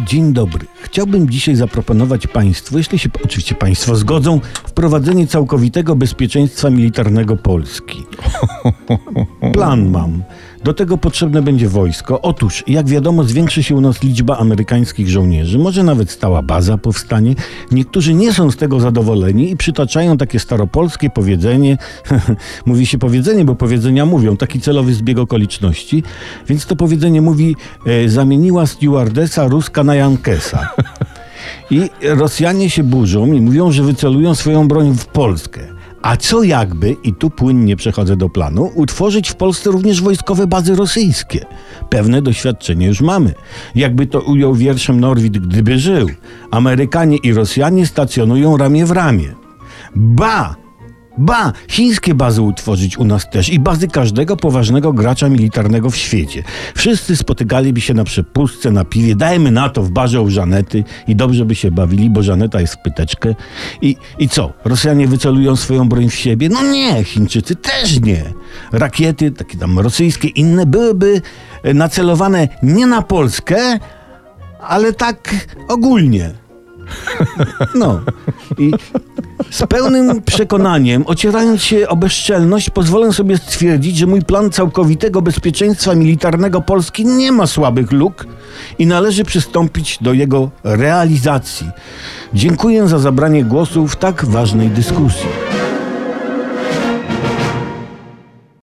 Dzień dobry. Chciałbym dzisiaj zaproponować Państwu, jeśli się oczywiście Państwo zgodzą, wprowadzenie całkowitego bezpieczeństwa militarnego Polski. Plan mam. Do tego potrzebne będzie wojsko. Otóż, jak wiadomo, zwiększy się u nas liczba amerykańskich żołnierzy, może nawet stała baza powstanie. Niektórzy nie są z tego zadowoleni i przytaczają takie staropolskie powiedzenie. mówi się powiedzenie, bo powiedzenia mówią, taki celowy zbieg okoliczności. Więc to powiedzenie mówi: e, zamieniła stewardesa ruska na Jankesa. I Rosjanie się burzą i mówią, że wycelują swoją broń w Polskę. A co jakby, i tu płynnie przechodzę do planu, utworzyć w Polsce również wojskowe bazy rosyjskie? Pewne doświadczenie już mamy. Jakby to ujął wierszem Norwid, gdyby żył. Amerykanie i Rosjanie stacjonują ramię w ramię. Ba! Ba, chińskie bazy utworzyć u nas też i bazy każdego poważnego gracza militarnego w świecie. Wszyscy spotykaliby się na przepustce, na piwie, dajmy na to w barze u Żanety i dobrze by się bawili, bo Żaneta jest w pyteczkę. I, I co, Rosjanie wycelują swoją broń w siebie? No nie, Chińczycy też nie. Rakiety, takie tam rosyjskie, inne, byłyby e, nacelowane nie na Polskę, ale tak ogólnie. No. I z pełnym przekonaniem, ocierając się o bezczelność, pozwolę sobie stwierdzić, że mój plan całkowitego bezpieczeństwa militarnego Polski nie ma słabych luk i należy przystąpić do jego realizacji. Dziękuję za zabranie głosu w tak ważnej dyskusji.